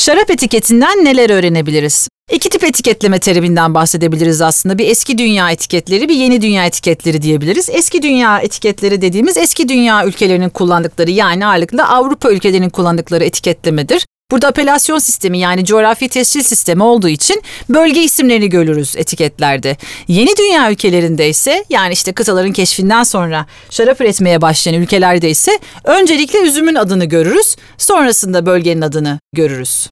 Şarap etiketinden neler öğrenebiliriz? İki tip etiketleme teriminden bahsedebiliriz aslında. Bir eski dünya etiketleri, bir yeni dünya etiketleri diyebiliriz. Eski dünya etiketleri dediğimiz eski dünya ülkelerinin kullandıkları yani ağırlıklı Avrupa ülkelerinin kullandıkları etiketlemedir. Burada apelasyon sistemi yani coğrafi tescil sistemi olduğu için bölge isimlerini görürüz etiketlerde. Yeni dünya ülkelerinde ise yani işte kıtaların keşfinden sonra şarap üretmeye başlayan ülkelerde ise öncelikle üzümün adını görürüz, sonrasında bölgenin adını görürüz.